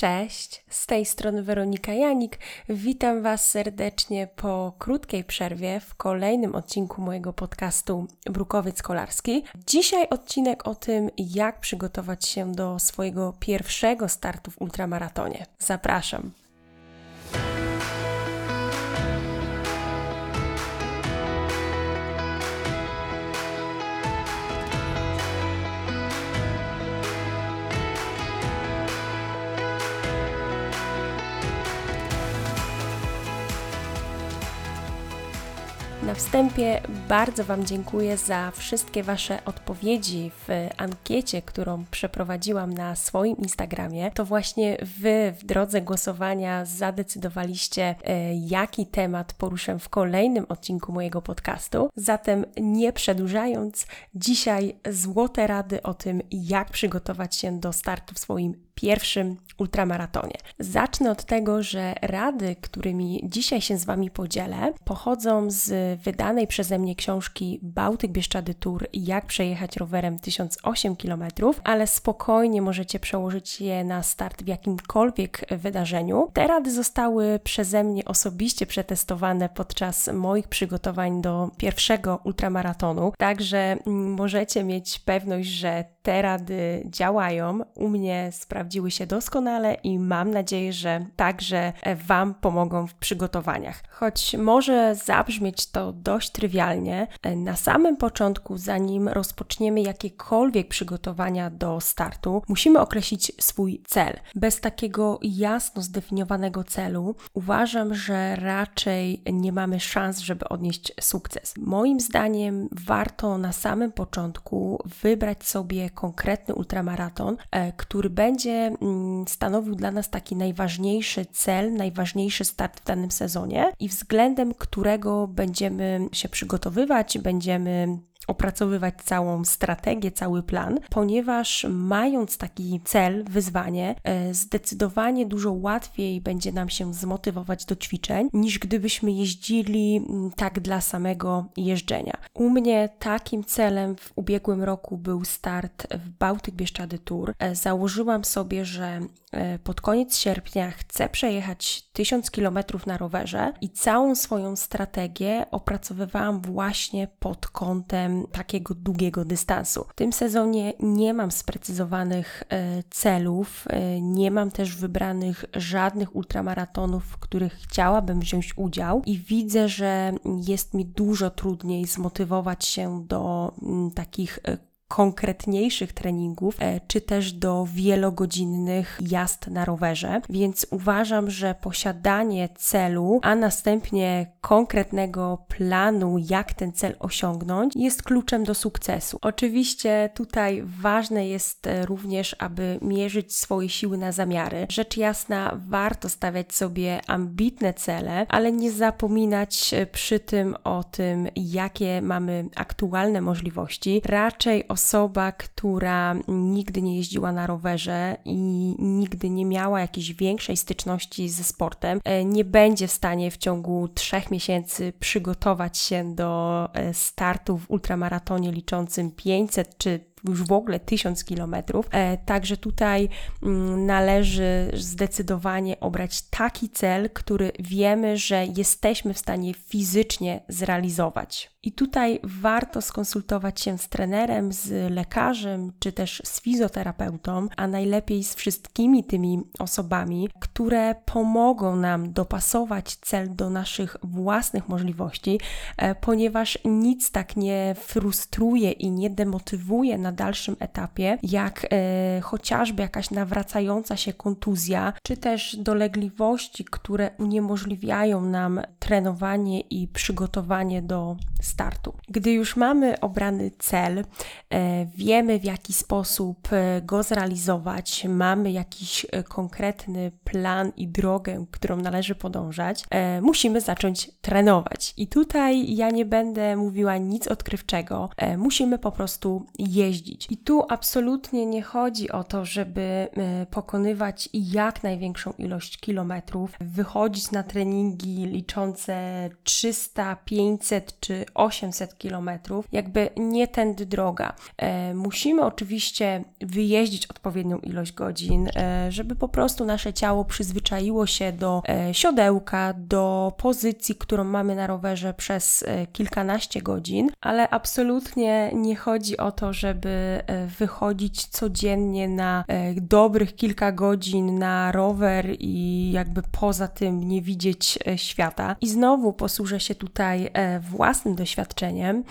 Cześć, z tej strony Weronika Janik. Witam Was serdecznie po krótkiej przerwie w kolejnym odcinku mojego podcastu Brukowiec Kolarski. Dzisiaj odcinek o tym, jak przygotować się do swojego pierwszego startu w ultramaratonie. Zapraszam. Wstępie bardzo Wam dziękuję za wszystkie Wasze odpowiedzi w ankiecie, którą przeprowadziłam na swoim Instagramie. To właśnie Wy w drodze głosowania zadecydowaliście, e, jaki temat poruszę w kolejnym odcinku mojego podcastu. Zatem nie przedłużając, dzisiaj złote rady o tym, jak przygotować się do startu w swoim pierwszym ultramaratonie. Zacznę od tego, że rady, którymi dzisiaj się z Wami podzielę, pochodzą z wydanej przeze mnie książki Bałtyk Bieszczady Tour Jak przejechać rowerem 1008 km, ale spokojnie możecie przełożyć je na start w jakimkolwiek wydarzeniu. Te rady zostały przeze mnie osobiście przetestowane podczas moich przygotowań do pierwszego ultramaratonu, także możecie mieć pewność, że te rady działają. U mnie sprawdziły się doskonale i mam nadzieję, że także Wam pomogą w przygotowaniach. Choć może zabrzmieć to dość trywialnie, na samym początku, zanim rozpoczniemy jakiekolwiek przygotowania do startu, musimy określić swój cel. Bez takiego jasno zdefiniowanego celu uważam, że raczej nie mamy szans, żeby odnieść sukces. Moim zdaniem warto na samym początku wybrać sobie konkretny ultramaraton, e, który będzie mm, stanowił dla nas taki najważniejszy cel, najważniejszy start w danym sezonie i względem którego będziemy się przygotowywać, będziemy opracowywać całą strategię, cały plan, ponieważ mając taki cel, wyzwanie, e, zdecydowanie dużo łatwiej będzie nam się zmotywować do ćwiczeń, niż gdybyśmy jeździli mm, tak dla samego jeżdżenia. U mnie takim celem w ubiegłym roku był start w Bałtyk Bieszczady Tour. E, założyłam sobie, że e, pod koniec sierpnia chcę przejechać 1000 km na rowerze i całą swoją strategię opracowywałam właśnie pod kątem takiego długiego dystansu. W tym sezonie nie mam sprecyzowanych e, celów, e, nie mam też wybranych żadnych ultramaratonów, w których chciałabym wziąć udział i widzę, że jest mi dużo trudniej zmotywować się do takich e, konkretniejszych treningów, e, czy też do wielogodzinnych jazd na rowerze. Więc uważam, że posiadanie celu, a następnie konkretnego planu, jak ten cel osiągnąć, jest kluczem do sukcesu. Oczywiście tutaj ważne jest e, również, aby mierzyć swoje siły na zamiary. Rzecz jasna, warto stawiać sobie ambitne cele, ale nie zapominać e, przy tym o tym, jakie mamy aktualne możliwości. Raczej osoba, która nigdy nie jeździła na rowerze i nigdy nie miała jakiejś większej styczności ze sportem, e, nie będzie w stanie w ciągu trzech miesięcy przygotować się do e, startu w ultramaratonie liczącym 500 czy już w ogóle 1000 kilometrów. E, także tutaj mm, należy zdecydowanie obrać taki cel, który wiemy, że jesteśmy w stanie fizycznie zrealizować. I tutaj warto skonsultować się z trenerem, z lekarzem, czy też z fizjoterapeutą, a najlepiej z wszystkimi tymi osobami, które pomogą nam dopasować cel do naszych własnych możliwości, e, ponieważ nic tak nie frustruje i nie demotywuje na dalszym etapie, jak e, chociażby jakaś nawracająca się kontuzja, czy też dolegliwości, które uniemożliwiają nam trenowanie i przygotowanie do startu. Gdy już mamy obrany cel, e, wiemy w jaki sposób e, go zrealizować, mamy jakiś e, konkretny plan i drogę, którą należy podążać, e, musimy zacząć trenować. I tutaj ja nie będę mówiła nic odkrywczego, e, musimy po prostu jeździć jeździć. I tu absolutnie nie chodzi o to, żeby e, pokonywać jak największą ilość kilometrów, wychodzić na treningi liczące 300, 500 czy 800 kilometrów. Jakby nie tędy droga. E, musimy oczywiście wyjeździć odpowiednią ilość godzin, żeby po prostu nasze ciało przyzwyczaiło się do siodełka, do pozycji, którą mamy na rowerze przez kilkanaście godzin, ale absolutnie nie chodzi o to, żeby e, wychodzić codziennie na e, dobrych kilka godzin na rower i jakby poza tym nie widzieć e, świata. I znowu posłużę się tutaj własnym doświadczeniem.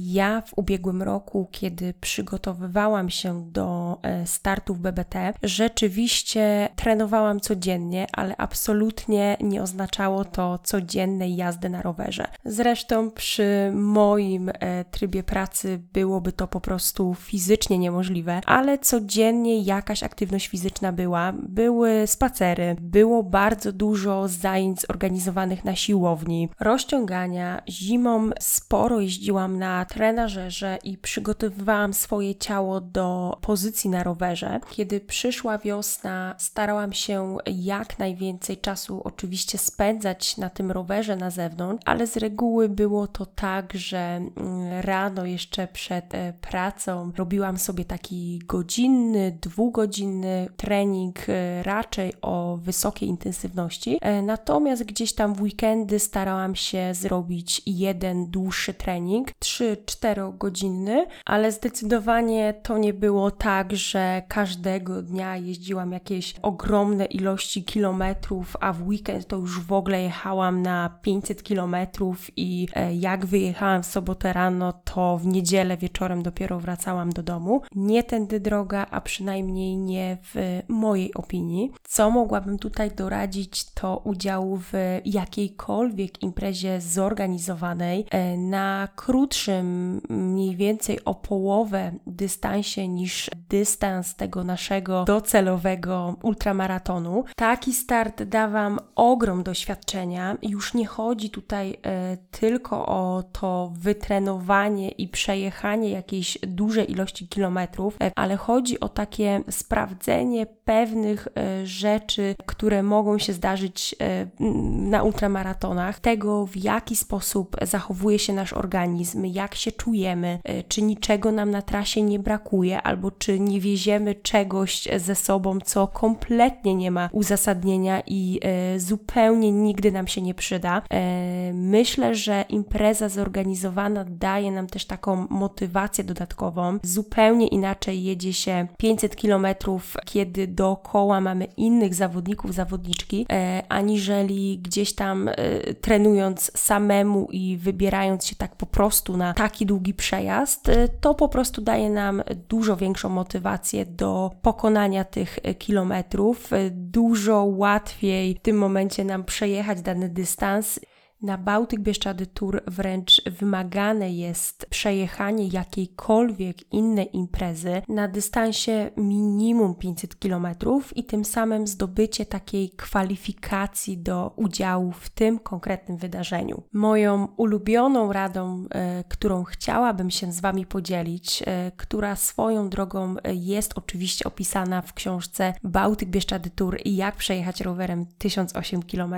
Ja w ubiegłym roku, kiedy przygotowywałam się do startów BBT, rzeczywiście trenowałam codziennie, ale absolutnie nie oznaczało to codziennej jazdy na rowerze. Zresztą przy moim trybie pracy byłoby to po prostu fizycznie niemożliwe, ale codziennie jakaś aktywność fizyczna była. Były spacery, było bardzo dużo zajęć zorganizowanych na siłowni, rozciągania. Zimą sporo jeździłam na trenażerze i przygotowywałam swoje ciało do pozycji na rowerze. Kiedy przyszła wiosna, starałam się jak najwięcej czasu oczywiście spędzać na tym rowerze na zewnątrz, ale z reguły było to tak, że mm, rano jeszcze przed e, robiłam sobie taki godzinny, dwugodzinny trening e, raczej o wysokiej intensywności. E, natomiast gdzieś tam w weekendy starałam się zrobić jeden dłuższy trening, 3-4 godzinny, ale zdecydowanie to nie było tak, że każdego dnia jeździłam jakieś ogromne ilości kilometrów, a w weekend to już w ogóle jechałam na 500 kilometrów i jak wyjechałam w sobotę rano, to w niedzielę wieczorem dopiero wracałam do domu. Nie tędy droga, a przynajmniej nie w mojej opinii. Co mogłabym tutaj doradzić, to udział w jakiejkolwiek imprezie zorganizowanej e, na krótszym, mniej więcej o połowę dystansie niż dystans tego naszego docelowego ultramaratonu. Taki start da Wam ogrom doświadczenia. Już nie chodzi tutaj e, tylko o to wytrenowanie i przejechanie jakiejś dużej ilości kilometrów, e, ale chodzi o takie sprawdzenie pewnych e, rzeczy, które mogą się zdarzyć na ultramaratonach, tego w jaki sposób zachowuje się nasz organizm, jak się czujemy, czy niczego nam na trasie nie brakuje, albo czy nie wieziemy czegoś ze sobą, co kompletnie nie ma uzasadnienia i zupełnie nigdy nam się nie przyda. Myślę, że impreza zorganizowana daje nam też taką motywację dodatkową. Zupełnie inaczej jedzie się 500 km, kiedy dookoła mamy innych zawodników, zawodniczki, e, aniżeli gdzieś tam e, trenując samemu i wybierając się tak po prostu na taki długi przejazd, e, to po prostu daje nam dużo większą motywację do pokonania tych e, kilometrów. E, dużo łatwiej w tym momencie nam przejechać dany dystans na Bałtyk Bieszczady Tour wręcz wymagane jest przejechanie jakiejkolwiek innej imprezy na dystansie minimum 500 km i tym samym zdobycie takiej kwalifikacji do udziału w tym konkretnym wydarzeniu. Moją ulubioną radą, e, którą chciałabym się z Wami podzielić, e, która swoją drogą e, jest oczywiście opisana w książce Bałtyk Bieszczady Tour i jak przejechać rowerem 1008 km,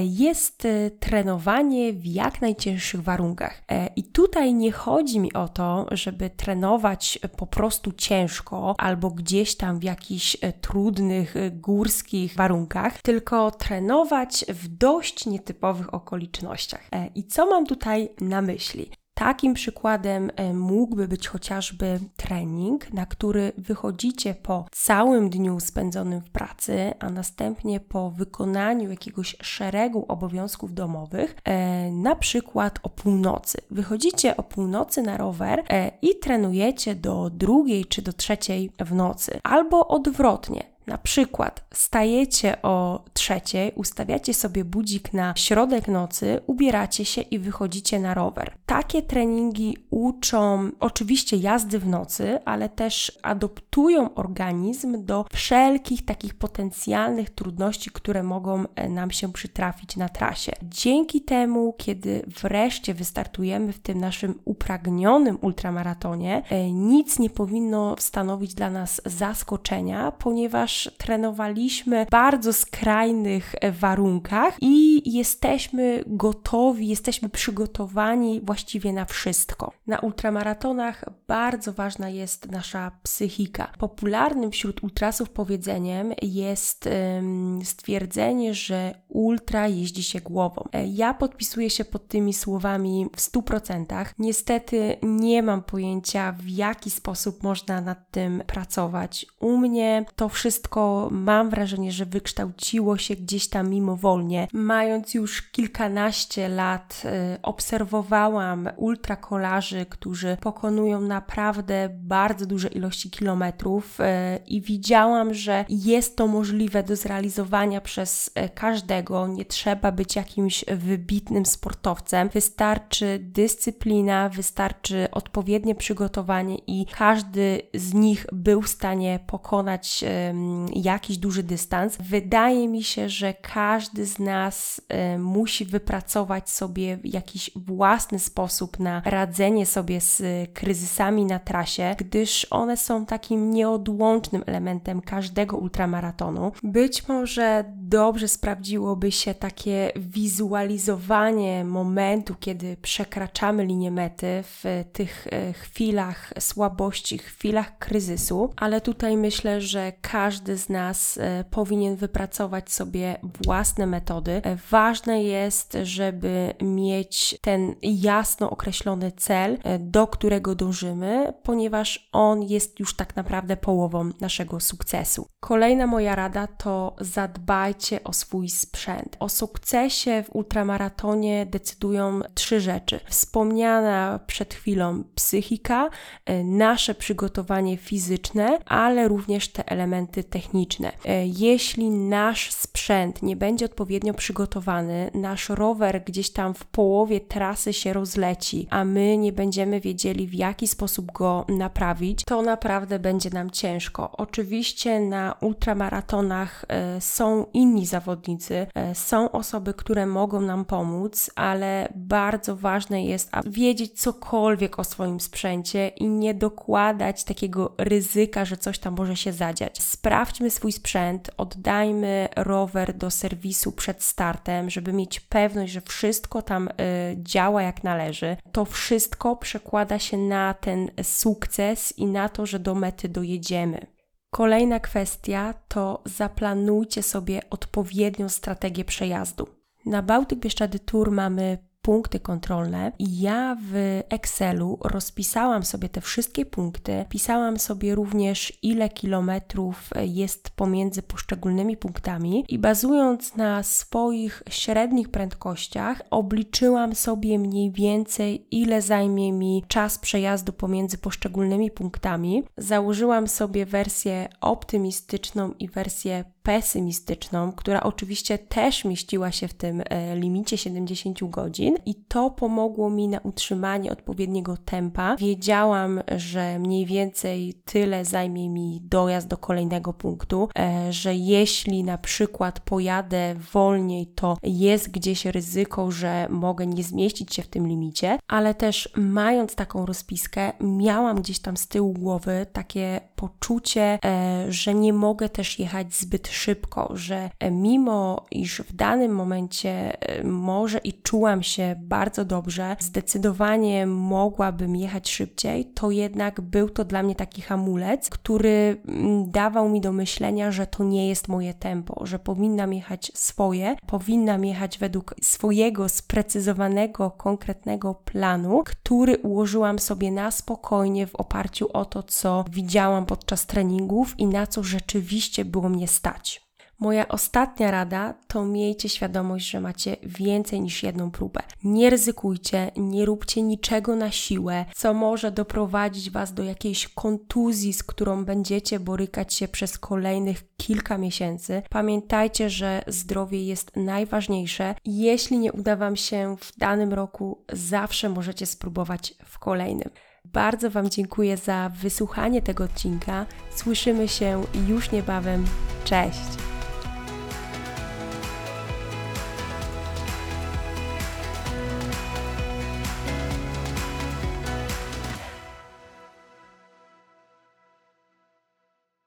jest trenowanie trenowanie w jak najcięższych warunkach. E, I tutaj nie chodzi mi o to, żeby trenować po prostu ciężko albo gdzieś tam w jakichś e, trudnych, e, górskich warunkach, tylko trenować w dość nietypowych okolicznościach. I co mam tutaj na myśli? Takim przykładem e, mógłby być chociażby trening, na który wychodzicie po całym dniu spędzonym w pracy, a następnie po wykonaniu jakiegoś szeregu obowiązków domowych, e, na przykład o północy. Wychodzicie o północy na rower e, i trenujecie do drugiej czy do trzeciej w nocy, albo odwrotnie Na przykład stajecie o trzeciej, ustawiacie sobie budzik na środek nocy, ubieracie się i wychodzicie na rower. Takie treningi uczą oczywiście jazdy w nocy, ale też adoptują organizm do wszelkich takich potencjalnych trudności, które mogą e, nam się przytrafić na trasie. Dzięki temu, kiedy wreszcie wystartujemy w tym naszym upragnionym ultramaratonie, e, nic nie powinno stanowić dla nas zaskoczenia, ponieważ trenowaliśmy w bardzo skrajnych e, warunkach i jesteśmy gotowi, jesteśmy przygotowani właściwie na wszystko. Na ultramaratonach bardzo ważna jest nasza psychika. Popularnym wśród ultrasów powiedzeniem jest stwierdzenie, że ultra jeździ się głową. E, ja podpisuję się pod tymi słowami w 100%. Niestety nie mam pojęcia, w jaki sposób można nad tym pracować. U mnie to wszystko mam wrażenie, że wykształciło się gdzieś tam mimowolnie. Mając już kilkanaście lat, y, obserwowałam ultrakolarzy, którzy pokonują naprawdę bardzo duże ilości kilometrów y, i widziałam, że jest to możliwe do zrealizowania przez y, każdego. Nie trzeba być jakimś wybitnym sportowcem. Wystarczy dyscyplina, wystarczy odpowiednie przygotowanie i każdy z nich był w stanie pokonać jakiś duży dystans. Wydaje mi się, że każdy z nas musi wypracować sobie jakiś własny sposób na radzenie sobie z kryzysami na trasie, gdyż one są takim nieodłącznym elementem każdego ultramaratonu. Być może dobrze sprawdziłoby się takie wizualizowanie momentu, kiedy przekraczamy linię mety w tych e, chwilach słabości, chwilach kryzysu, ale tutaj myślę, że każdy z nas e, powinien wypracować sobie własne metody. E, ważne jest, żeby mieć ten jasno określony cel, do którego dążymy, ponieważ on jest już tak naprawdę połową naszego sukcesu. Kolejna moja rada to zadbajcie o swój sprzęt. O sukcesie w ultramaratonie decydują trzy rzeczy. Wspomniana przed chwilą psychika, e, nasze przygotowanie fizyczne, ale również te elementy techniczne. E, jeśli nasz sprzęt nie będzie odpowiednio przygotowany, nasz rower gdzieś tam w połowie trasy się rozleci, a my nie będziemy wiedzieli w jaki sposób go naprawić, to naprawdę będzie nam ciężko. Oczywiście na ultramaratonach e, są inni zawodnicy, są osoby, które mogą nam pomóc, ale bardzo ważne jest, wiedzieć cokolwiek o swoim sprzęcie i nie dokładać takiego ryzyka, że coś tam może się zadziać. Sprawdźmy swój sprzęt, oddajmy rower do serwisu przed startem, żeby mieć pewność, że wszystko tam y, działa jak należy. To wszystko przekłada się na ten sukces i na to, że do mety dojedziemy. Kolejna kwestia to zaplanujcie sobie odpowiednią strategię przejazdu. Na Bałtyk Bieszczady Tour mamy punkty kontrolne i ja w Excelu rozpisałam sobie te wszystkie punkty, pisałam sobie również ile kilometrów jest pomiędzy poszczególnymi punktami i bazując na swoich średnich prędkościach obliczyłam sobie mniej więcej ile zajmie mi czas przejazdu pomiędzy poszczególnymi punktami. Założyłam sobie wersję optymistyczną i wersję pesymistyczną, która oczywiście też mieściła się w tym e, limicie 70 godzin i to pomogło mi na utrzymanie odpowiedniego tempa. Wiedziałam, że mniej więcej tyle zajmie mi dojazd do kolejnego punktu, e, że jeśli na przykład pojadę wolniej, to jest gdzieś ryzyko, że mogę nie zmieścić się w tym limicie, ale też mając taką rozpiskę, miałam gdzieś tam z tyłu głowy takie poczucie, e, że nie mogę też jechać zbyt szybko, że e, mimo iż w danym momencie e, może i czułam się bardzo dobrze, zdecydowanie mogłabym jechać szybciej, to jednak był to dla mnie taki hamulec, który mm, dawał mi do myślenia, że to nie jest moje tempo, że powinnam jechać swoje, powinnam jechać według swojego sprecyzowanego, konkretnego planu, który ułożyłam sobie na spokojnie w oparciu o to, co widziałam podczas treningów i na co rzeczywiście było mnie stać. Moja ostatnia rada to miejcie świadomość, że macie więcej niż jedną próbę. Nie ryzykujcie, nie róbcie niczego na siłę, co może doprowadzić Was do jakiejś kontuzji, z którą będziecie borykać się przez kolejnych kilka miesięcy. Pamiętajcie, że zdrowie jest najważniejsze. Jeśli nie uda Wam się w danym roku, zawsze możecie spróbować w kolejnym. Bardzo Wam dziękuję za wysłuchanie tego odcinka. Słyszymy się już niebawem. Cześć!